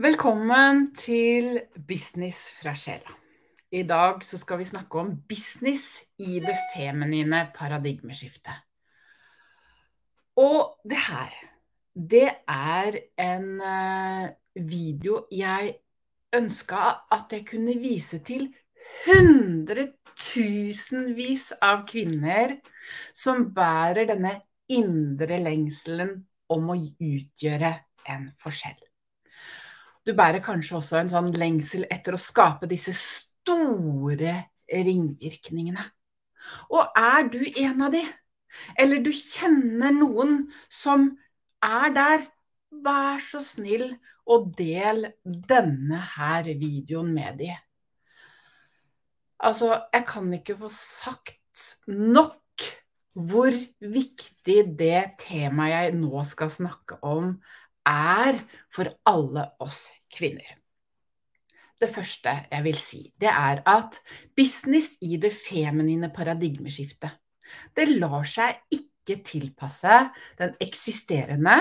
Velkommen til Business fra sjela. I dag så skal vi snakke om business i det feminine paradigmeskiftet. Og det her, det er en eh, video jeg ønska at jeg kunne vise til hundretusenvis av kvinner som bærer denne indre lengselen om å utgjøre en forskjell. Du bærer kanskje også en sånn lengsel etter å skape disse store ringvirkningene. Og er du en av de, eller du kjenner noen som er der, vær så snill og del denne her videoen med de. Altså, jeg kan ikke få sagt nok hvor viktig det temaet jeg nå skal snakke om, er for alle oss kvinner. Det første jeg vil si, det er at business i det feminine paradigmeskiftet, det lar seg ikke tilpasse den eksisterende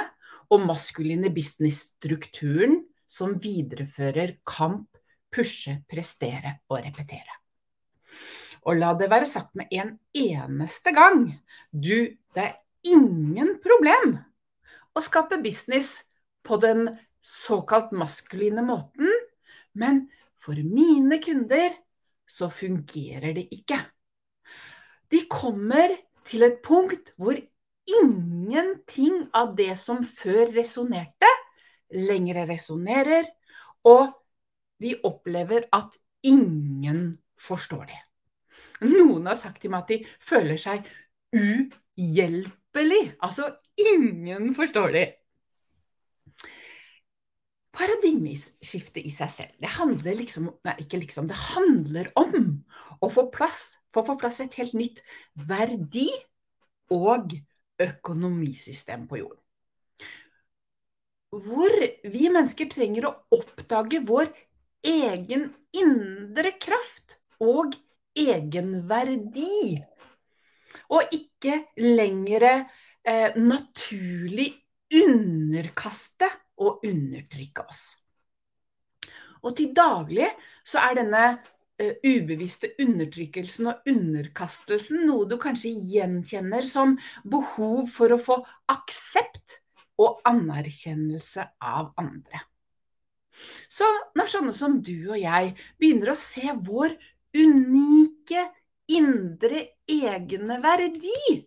og maskuline businessstrukturen som viderefører kamp, pushe, prestere og repetere. Og la det være sagt med en eneste gang, du, det er ingen problem å skape business på den såkalt maskuline måten, men for mine kunder så fungerer det ikke. De kommer til et punkt hvor ingenting av det som før resonnerte, lenger resonnerer, og de opplever at ingen forstår det. Noen har sagt til meg at de føler seg uhjelpelig. Altså, ingen forstår det. Paradigmeskiftet i seg selv, det handler liksom Nei, liksom. Det handler om å få, plass, få på plass et helt nytt verdi- og økonomisystem på jorden. Hvor vi mennesker trenger å oppdage vår egen indre kraft og egenverdi. Og ikke lenger eh, naturlig underkaste og undertrykke oss. Og til daglig så er denne uh, ubevisste undertrykkelsen og underkastelsen noe du kanskje gjenkjenner som behov for å få aksept og anerkjennelse av andre. Så når sånne som du og jeg begynner å se vår unike indre egne verdi,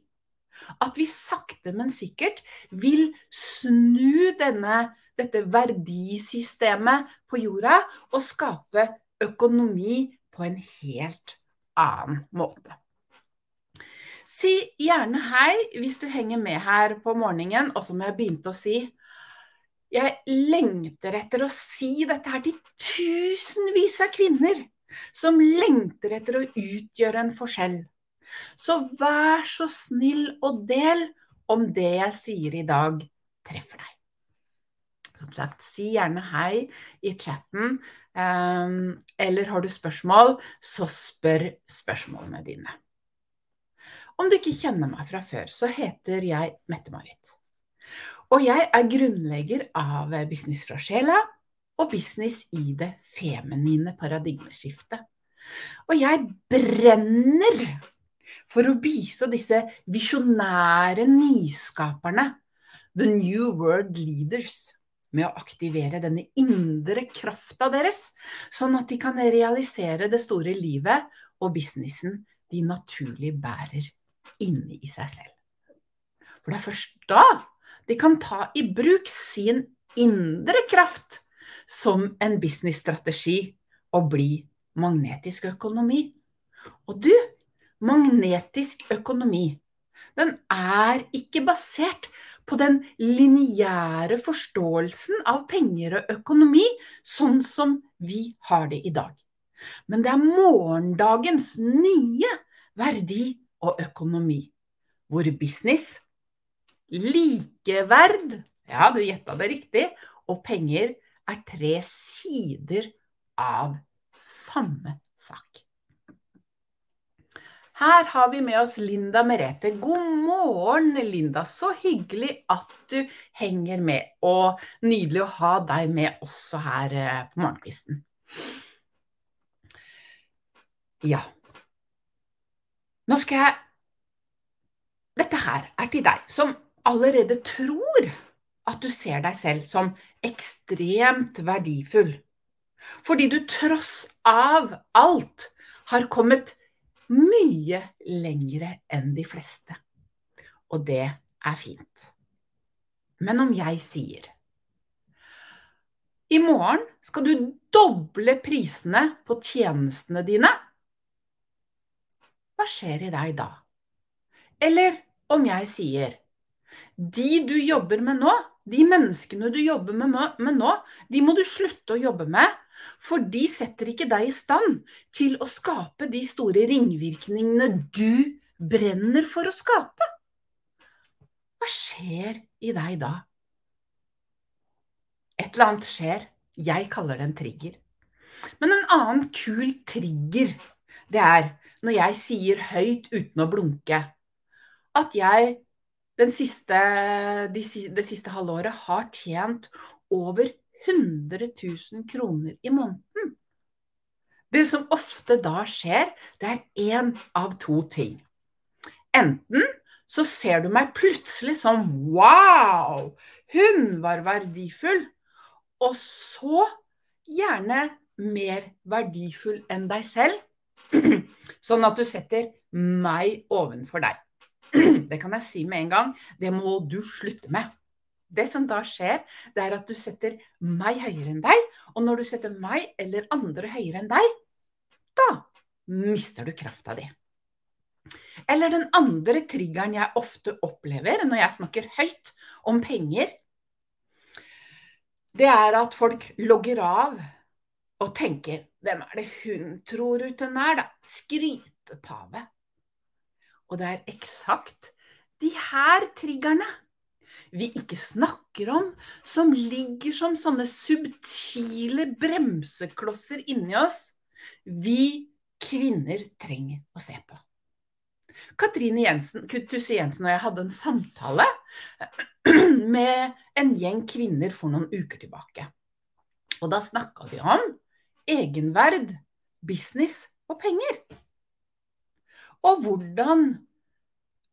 at vi sakte, men sikkert vil snu denne dette verdisystemet på jorda og skape økonomi på en helt annen måte. Si gjerne hei hvis du henger med her på morgenen, og som jeg begynte å si. Jeg lengter etter å si dette her til tusenvis av kvinner som lengter etter å utgjøre en forskjell. Så vær så snill og del om det jeg sier i dag, treffer deg. Sagt, si gjerne hei i chatten. Um, eller har du spørsmål, så spør spørsmålene dine. Om du ikke kjenner meg fra før, så heter jeg Mette-Marit. Og jeg er grunnlegger av Business fra sjela og Business i det feminine paradigmeskiftet. Og jeg brenner for å bistå disse visjonære nyskaperne, the new world leaders, med å aktivere denne indre krafta deres, sånn at de kan realisere det store livet og businessen de naturlig bærer inne i seg selv. For det er først da de kan ta i bruk sin indre kraft som en businessstrategi og bli magnetisk økonomi. Og du, magnetisk økonomi, den er ikke basert på den lineære forståelsen av penger og økonomi, sånn som vi har det i dag. Men det er morgendagens nye verdi og økonomi, hvor business, likeverd, ja, du gjetta det riktig, og penger er tre sider av samme sak. Her har vi med oss Linda Merete. God morgen, Linda. Så hyggelig at du henger med. Og nydelig å ha deg med også her eh, på morgenkvisten. Ja. Nå skal jeg Dette her er til deg som allerede tror at du ser deg selv som ekstremt verdifull. Fordi du tross av alt har kommet mye lengre enn de fleste. Og det er fint. Men om jeg sier i morgen skal du doble prisene på tjenestene dine, hva skjer i deg da? Eller om jeg sier de du jobber med nå, de menneskene du jobber med, nå, de må du slutte å jobbe med, for de setter ikke deg i stand til å skape de store ringvirkningene du brenner for å skape. Hva skjer i deg da? Et eller annet skjer. Jeg kaller det en trigger. Men en annen kul trigger, det er når jeg sier høyt uten å blunke at jeg siste, de, det siste halvåret har tjent over 100 000 kroner i måneden. Det som ofte da skjer, det er én av to ting. Enten så ser du meg plutselig som wow, hun var verdifull. Og så gjerne mer verdifull enn deg selv. Sånn at du setter meg ovenfor deg. Det kan jeg si med en gang. Det må du slutte med. Det som da skjer, det er at du setter meg høyere enn deg. Og når du setter meg eller andre høyere enn deg, da mister du krafta di. Eller den andre triggeren jeg ofte opplever når jeg snakker høyt om penger, det er at folk logger av og tenker Hvem er det hun tror hun er, da? Skrytepave. Og det er eksakt de her triggerne vi ikke snakker om, som ligger som sånne subtile bremseklosser inni oss, vi kvinner trenger å se på. Katrine Jensen, Tusse Jensen og jeg hadde en samtale med en gjeng kvinner for noen uker tilbake. Og da snakka vi om egenverd, business og penger. Og hvordan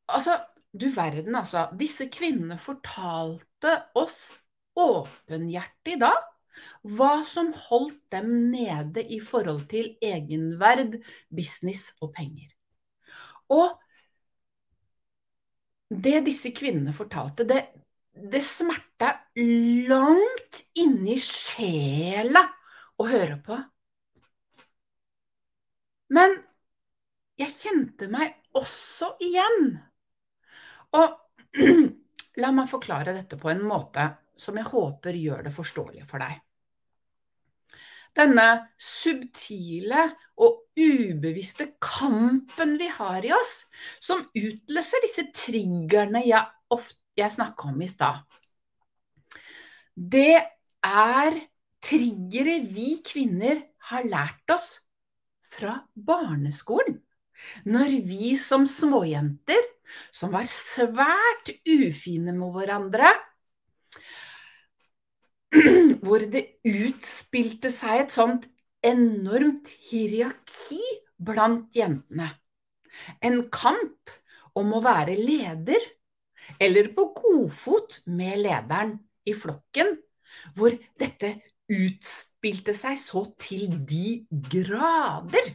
Altså, du verden, altså. Disse kvinnene fortalte oss åpenhjertig da hva som holdt dem nede i forhold til egenverd, business og penger. Og det disse kvinnene fortalte, det, det smerta langt inni sjela å høre på. Men jeg kjente meg også igjen. Og la meg forklare dette på en måte som jeg håper gjør det forståelig for deg. Denne subtile og ubevisste kampen vi har i oss, som utløser disse triggerne jeg, ofte, jeg snakka om i stad, det er triggere vi kvinner har lært oss fra barneskolen. Når vi som småjenter som var svært ufine med hverandre. Hvor det utspilte seg et sånt enormt hierarki blant jentene. En kamp om å være leder, eller på godfot med lederen i flokken, hvor dette utspilte seg så til de grader.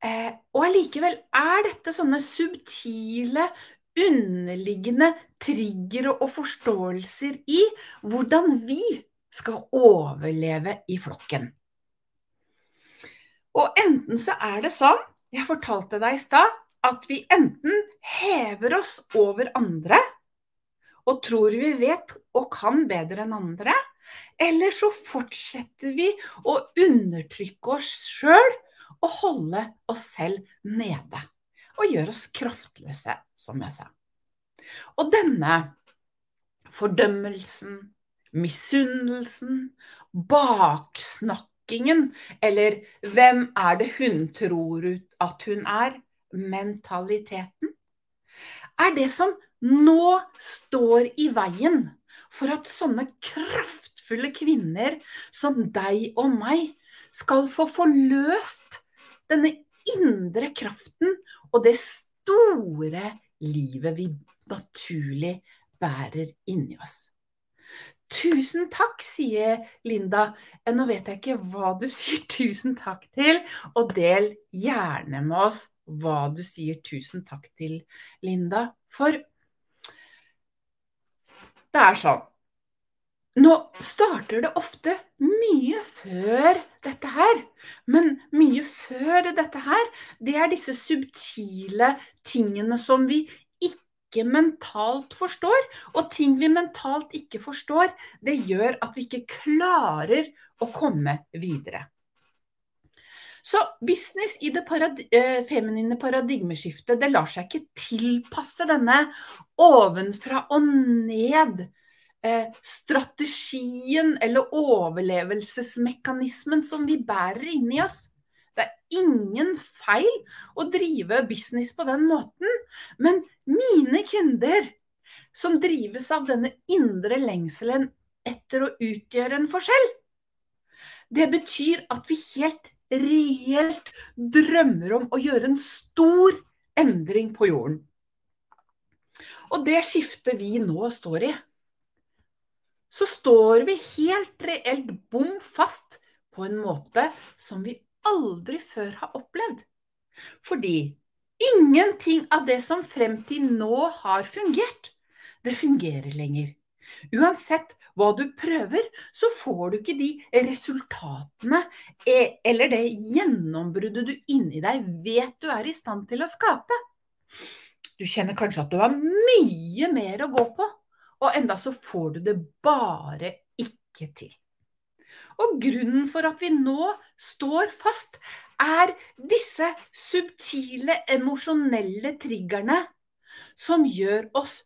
Eh, og allikevel er dette sånne subtile, underliggende triggere og forståelser i hvordan vi skal overleve i flokken. Og enten så er det sånn, jeg fortalte deg i stad, at vi enten hever oss over andre og tror vi vet og kan bedre enn andre, eller så fortsetter vi å undertrykke oss sjøl å holde oss selv nede. Og gjøre oss kraftløse, som jeg sa. Og denne fordømmelsen, misunnelsen, baksnakkingen, eller hvem er det hun tror at hun er, mentaliteten, er det som nå står i veien for at sånne kraftfulle kvinner som deg og meg skal få forløst denne indre kraften og det store livet vi naturlig bærer inni oss. Tusen takk, sier Linda. Eh, nå vet jeg ikke hva du sier tusen takk til, og del gjerne med oss hva du sier tusen takk til, Linda. For det er sånn Nå starter det ofte mye før dette her. Men mye før dette her, det er disse subtile tingene som vi ikke mentalt forstår. Og ting vi mentalt ikke forstår, det gjør at vi ikke klarer å komme videre. Så business i det parad eh, feminine paradigmeskiftet, det lar seg ikke tilpasse denne ovenfra og ned eh, strategien eller overlevelsesmekanismen som vi bærer inni oss. Det er ingen feil å drive business på den måten, men mine kunder som drives av denne indre lengselen etter å utgjøre en forskjell, det betyr at vi helt reelt drømmer om å gjøre en stor endring på jorden. Og det skiftet vi nå står i, så står vi helt reelt bom fast på en måte som vi aldri før har opplevd. Fordi ingenting av det som frem til nå har fungert, det fungerer lenger. Uansett hva du prøver, så får du ikke de resultatene e, eller det gjennombruddet du inni deg vet du er i stand til å skape. Du kjenner kanskje at du har mye mer å gå på, og enda så får du det bare ikke til. Og grunnen for at vi nå står fast, er disse subtile emosjonelle triggerne som gjør oss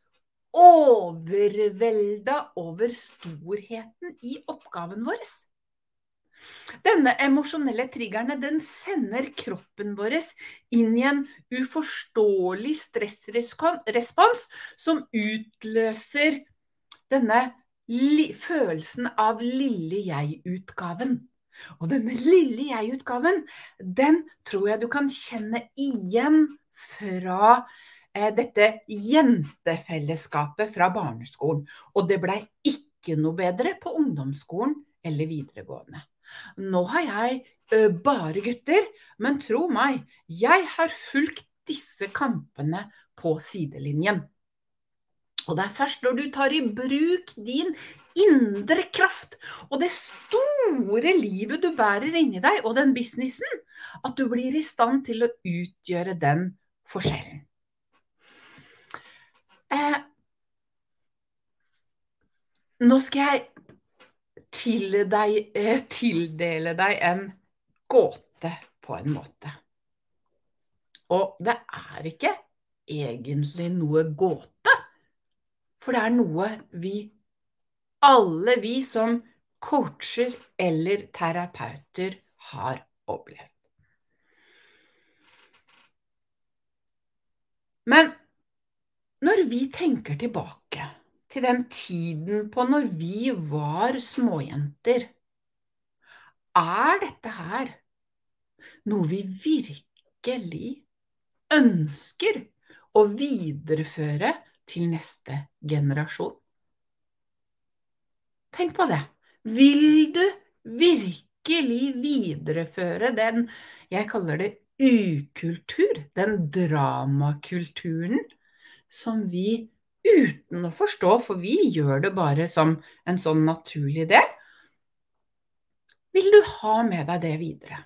overvelda over storheten i oppgaven vår. Denne emosjonelle triggerne den sender kroppen vår inn i en uforståelig stressrespons som utløser denne følelsen av lille jeg-utgaven. Og denne lille jeg-utgaven, den tror jeg du kan kjenne igjen fra eh, dette jentefellesskapet fra barneskolen. Og det blei ikke noe bedre på ungdomsskolen eller videregående. Nå har jeg ø, bare gutter, men tro meg, jeg har fulgt disse kampene på sidelinjen. Og det er først når du tar i bruk din indre kraft og det store livet du bærer inni deg, og den businessen, at du blir i stand til å utgjøre den forskjellen. Eh, nå skal jeg til deg, eh, tildele deg en gåte, på en måte. Og det er ikke egentlig noe gåte. For det er noe vi, alle vi som coacher eller terapeuter, har opplevd. Men når vi tenker tilbake til den tiden på når vi var småjenter, er dette her noe vi virkelig ønsker å videreføre til neste generasjon. Tenk på det. Vil du virkelig videreføre den, jeg kaller det ukultur, den dramakulturen som vi uten å forstå, for vi gjør det bare som en sånn naturlig del, vil du ha med deg det videre?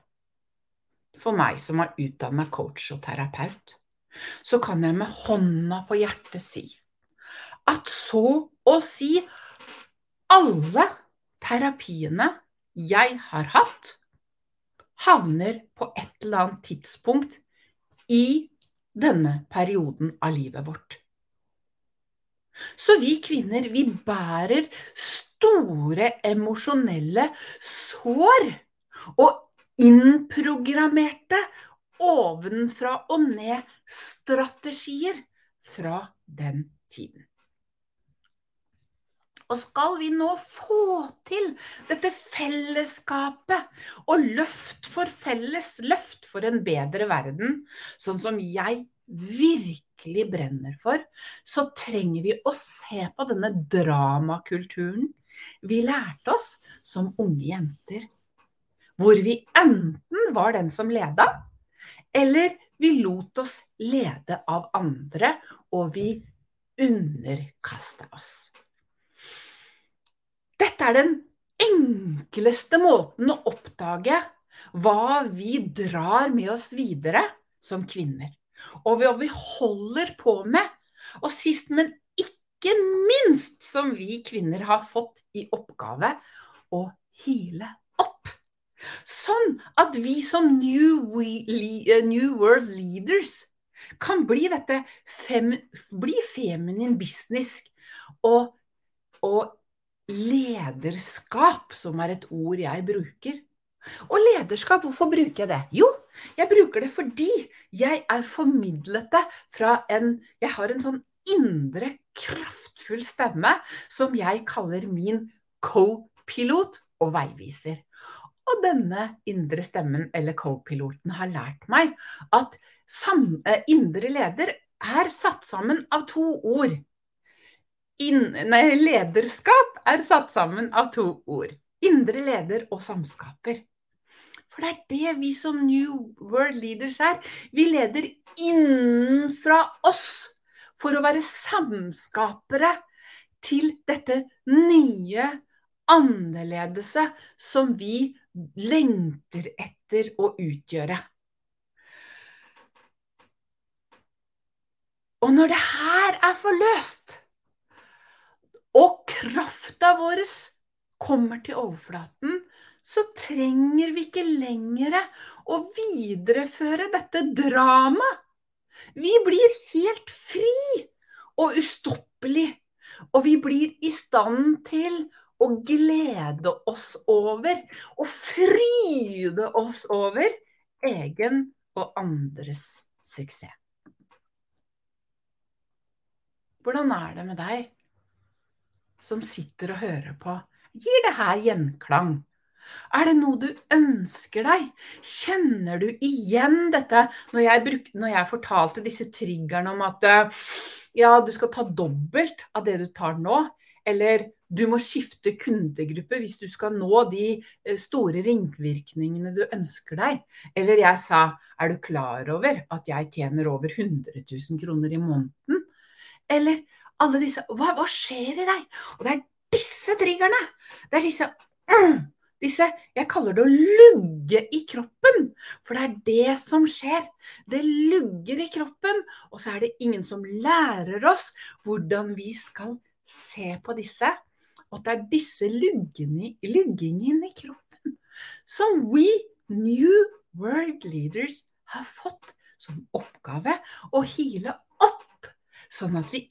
For meg som har utdanna coach og terapeut, så kan jeg med hånda på hjertet si at så å si alle terapiene jeg har hatt, havner på et eller annet tidspunkt i denne perioden av livet vårt. Så vi kvinner, vi bærer store emosjonelle sår og innprogrammerte ovenfra og ned-strategier fra den tiden. Og skal vi nå få til dette fellesskapet og løft for felles, løft for en bedre verden, sånn som jeg virkelig brenner for, så trenger vi å se på denne dramakulturen vi lærte oss som unge jenter. Hvor vi enten var den som leda, eller vi lot oss lede av andre, og vi underkasta oss. Dette er den enkleste måten å oppdage hva vi drar med oss videre som kvinner. Og hva vi holder på med. Og sist, men ikke minst, som vi kvinner har fått i oppgave å hile opp. Sånn at vi som New, we, new World Leaders kan bli dette fem, bli feminin business og, og lederskap, som er et ord jeg bruker. Og lederskap, hvorfor bruker jeg det? Jo, jeg bruker det fordi jeg er formidlet det fra en Jeg har en sånn indre, kraftfull stemme som jeg kaller min co-pilot og veiviser. Og denne indre stemmen, eller co-piloten, har lært meg at sam, indre leder er satt sammen av to ord. In, nei, lederskap er satt sammen av to ord. Indre leder og samskaper. For det er det vi som New World Leaders er. Vi leder innenfra oss for å være samskapere til dette nye, annerledese som vi lengter etter å utgjøre. Og når det her er forløst, og krafta vår kommer til overflaten, så trenger vi ikke lenger å videreføre dette dramaet. Vi blir helt fri og ustoppelig. Og vi blir i stand til å glede oss over og fryde oss over egen og andres suksess. Hvordan er det med deg? som sitter og hører på, gir det her gjenklang? Er det noe du ønsker deg? Kjenner du igjen dette når jeg, brukte, når jeg fortalte disse triggerne om at ja, du skal ta dobbelt av det du tar nå? Eller du må skifte kundegruppe hvis du skal nå de eh, store ringvirkningene du ønsker deg. Eller jeg sa er du klar over at jeg tjener over 100 000 kroner i måneden? Eller alle disse hva, hva, skjer i deg? Og det er disse triggerne. Det er disse mm, disse Jeg kaller det å lugge i kroppen. For det er det som skjer. Det lugger i kroppen. Og så er det ingen som lærer oss hvordan vi skal se på disse. Og det er disse luggene, luggingene i kroppen som we new world leaders har fått som oppgave å hile opp, sånn at vi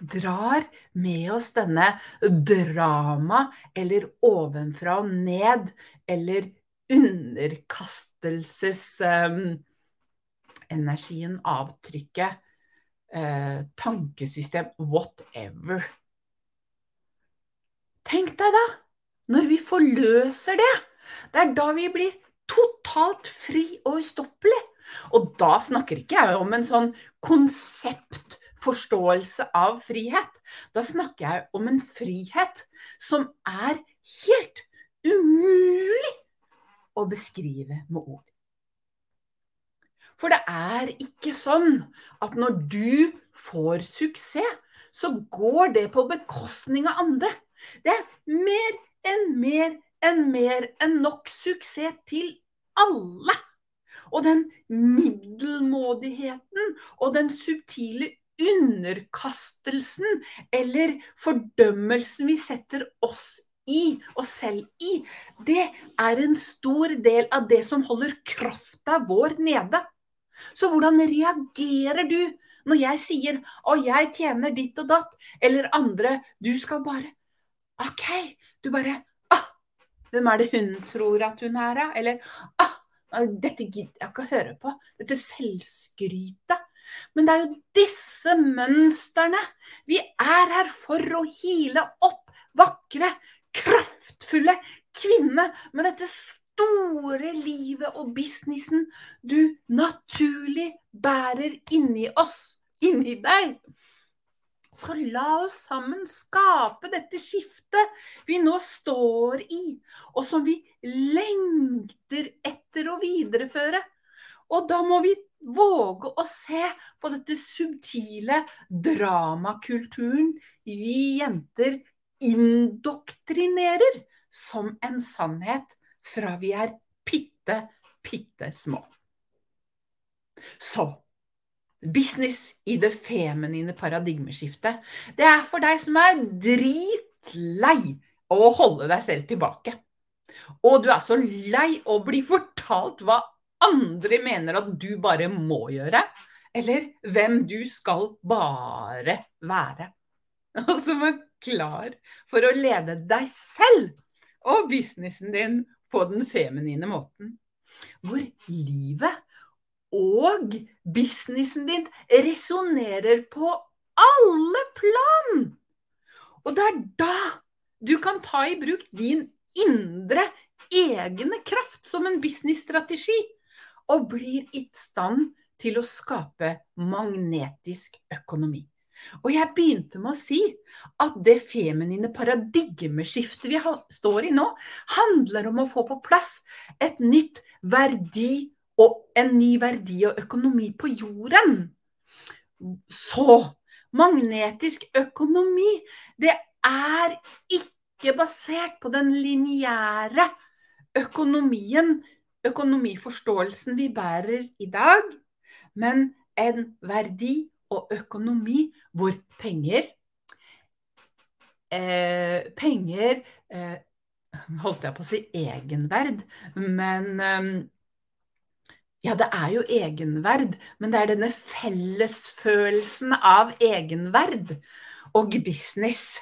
drar med oss denne drama eller ovenfra og ned eller underkastelsesenergien, um, avtrykket, uh, tankesystem, whatever. Tenk deg da, når vi forløser det. Det er da vi blir totalt fri og ustoppelig. Og da snakker ikke jeg om en sånn konsept forståelse av frihet. Da snakker jeg om en frihet som er helt umulig å beskrive med ord. For det er ikke sånn at når du får suksess, så går det på bekostning av andre. Det er mer enn mer enn mer enn nok suksess til alle. Og den middelmådigheten og den subtile underkastelsen eller fordømmelsen vi setter oss i, og selv i, det er en stor del av det som holder krafta vår nede. Så hvordan reagerer du når jeg sier 'Å, jeg tjener ditt og datt', eller andre 'Du skal bare' OK. Du bare ah, Hvem er det hun tror at hun er, da? Eller ah, dette gidder jeg ikke å høre på. Dette selvskrytet. Men det er jo disse mønstrene vi er her for å hile opp vakre, kraftfulle kvinner med dette store livet og businessen du naturlig bærer inni oss, inni deg. Så la oss sammen skape dette skiftet vi nå står i, og som vi lengter etter å videreføre. Og da må vi våge å se på dette subtile dramakulturen vi jenter indoktrinerer som en sannhet fra vi er bitte, bitte små. Så business i det feminine paradigmeskiftet, det er for deg som er dritlei å holde deg selv tilbake. Og du er så lei å bli fortalt hva andre mener at du bare må gjøre, eller hvem du skal bare være. Og som er klar for å lede deg selv og businessen din på den feminine måten. Hvor livet og businessen din resonnerer på alle plan. Og det er da du kan ta i bruk din indre egne kraft som en businessstrategi, og blir i stand til å skape magnetisk økonomi. Og jeg begynte med å si at det feminine paradigmeskiftet vi står i nå, handler om å få på plass et nytt verdi- og en ny verdi og økonomi på jorden. Så magnetisk økonomi, det er ikke basert på den lineære økonomien, økonomiforståelsen vi bærer i dag, men en verdi og økonomi hvor penger eh, Penger eh, Holdt jeg på å si egenverd, men eh, ja, det er jo egenverd, men det er denne fellesfølelsen av egenverd og business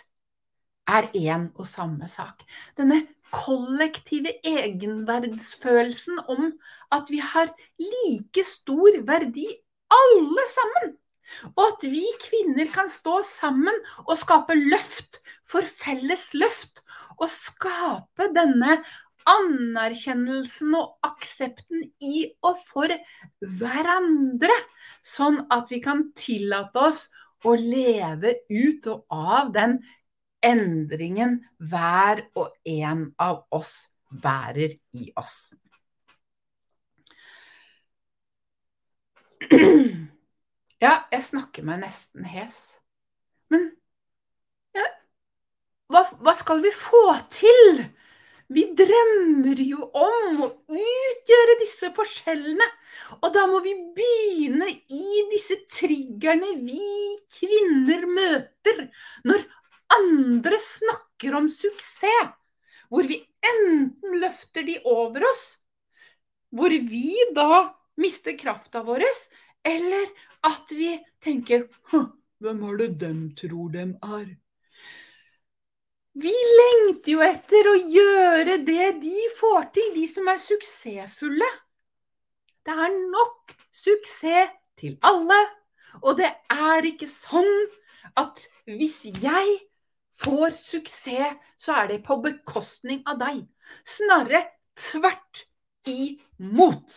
er én og samme sak. Denne kollektive egenverdsfølelsen om at vi har like stor verdi alle sammen. Og at vi kvinner kan stå sammen og skape løft for felles løft. Og skape denne anerkjennelsen og aksepten i og for hverandre, sånn at vi kan tillate oss å leve ut og av den endringen hver og en av oss bærer i oss. Ja, jeg snakker meg nesten hes. Men ja, hva, hva skal vi få til? Vi drømmer jo om å utgjøre disse forskjellene. Og da må vi begynne i disse triggerne vi kvinner møter når andre snakker om suksess. Hvor vi enten løfter de over oss, hvor vi da mister krafta vår, eller at vi tenker Hvem er det dem tror dem er? Vi lengter jo etter å gjøre det de får til, de som er suksessfulle. Det er nok suksess til alle. Og det er ikke sånn at hvis jeg får suksess, så er det på bekostning av deg. Snarere tvert imot.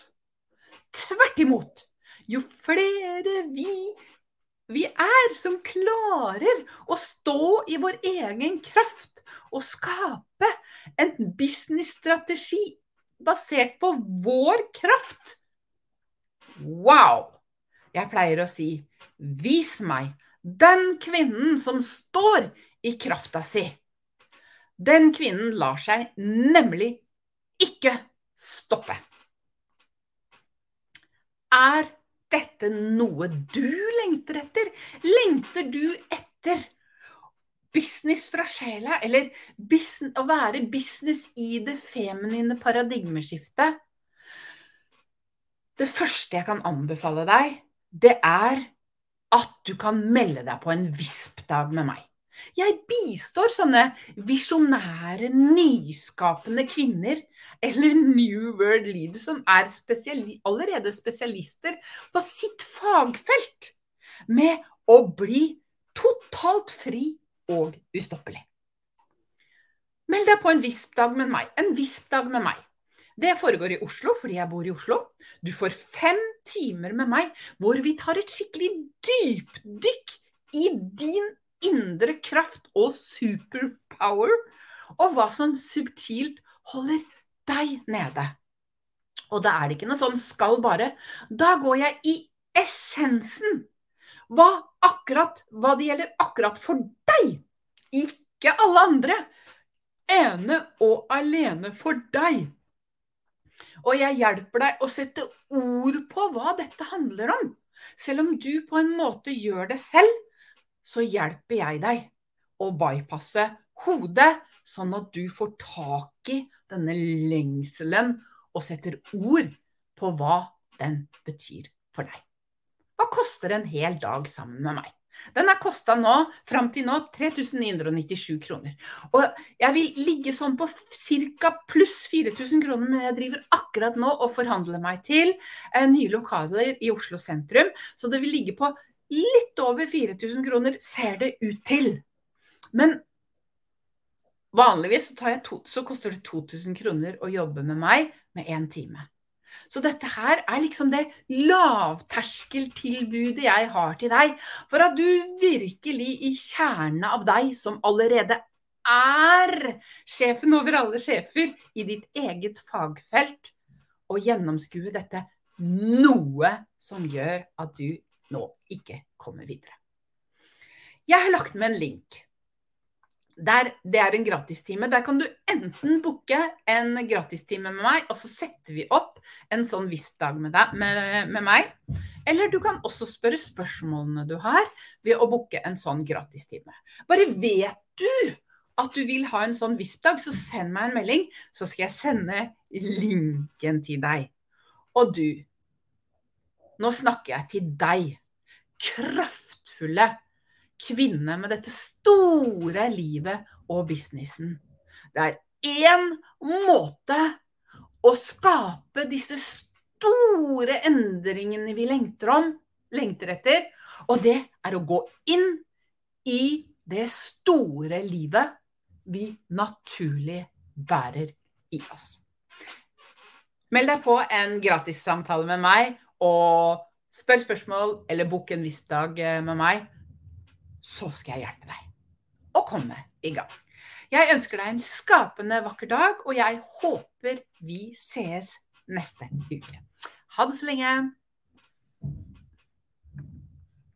Tvert imot. Jo flere vi vi er som klarer å stå i vår egen kraft og skape en businessstrategi basert på vår kraft. Wow! Jeg pleier å si vis meg den kvinnen som står i krafta si. Den kvinnen lar seg nemlig ikke stoppe. Er dette noe du lengter etter? Lengter du etter business fra sjela, eller å være business i det feminine paradigmeskiftet? Det første jeg kan anbefale deg, det er at du kan melde deg på en VISP-dag med meg. Jeg bistår sånne visjonære, nyskapende kvinner eller New World Leaders som er spesiali allerede spesialister på sitt fagfelt, med å bli totalt fri og ustoppelig. Meld deg på en visp-dag med meg. En visp-dag med meg. Det foregår i Oslo fordi jeg bor i Oslo. Du får fem timer med meg hvor vi tar et skikkelig dypdykk i din indre kraft og superpower, og hva som subtilt holder deg nede. Og da er det ikke noe sånn skal bare. Da går jeg i essensen. Hva akkurat hva det gjelder akkurat for deg, ikke alle andre. Ene og alene for deg. Og jeg hjelper deg å sette ord på hva dette handler om. Selv om du på en måte gjør det selv, så hjelper jeg deg å bypasse hodet, sånn at du får tak i denne lengselen og setter ord på hva den betyr for deg. Hva koster en hel dag sammen med meg? Den er kosta nå, fram til nå, 3997 kroner. Og jeg vil ligge sånn på ca. pluss 4000 kroner, men jeg driver akkurat nå og forhandler meg til eh, nye lokaler i Oslo sentrum. Så det vil ligge på litt over 4000 kroner, ser det ut til. Men vanligvis så, to, så koster det 2000 kroner å jobbe med meg med én time. Så dette her er liksom det lavterskeltilbudet jeg har til deg, for at du virkelig i kjernen av deg, som allerede er sjefen over alle sjefer i ditt eget fagfelt, og gjennomskue dette noe som gjør at du nå ikke kommer videre. Jeg har lagt med en link der, det er en gratistime. Der kan du enten booke en gratistime med meg, og så setter vi opp en sånn VISP-dag med, med, med, meg. Eller du kan også spørre spørsmålene du har, ved å booke en sånn gratistime. Bare vet du at du vil ha en sånn VISP-dag, så send meg en melding, så skal jeg sende linken til deg. Og du, nå snakker jeg til deg. Kraftfulle kvinne med dette store livet og businessen. Det er én måte å skape disse store endringene vi lengter om, lengter etter, og det er å gå inn i det store livet vi naturlig bærer i oss. Meld deg på en gratissamtale med meg, og spør spørsmål eller book en viss dag med meg så skal jeg hjelpe deg å komme i gang. Jeg ønsker deg en skapende vakker dag, og jeg håper vi sees neste uke. Ha det så lenge.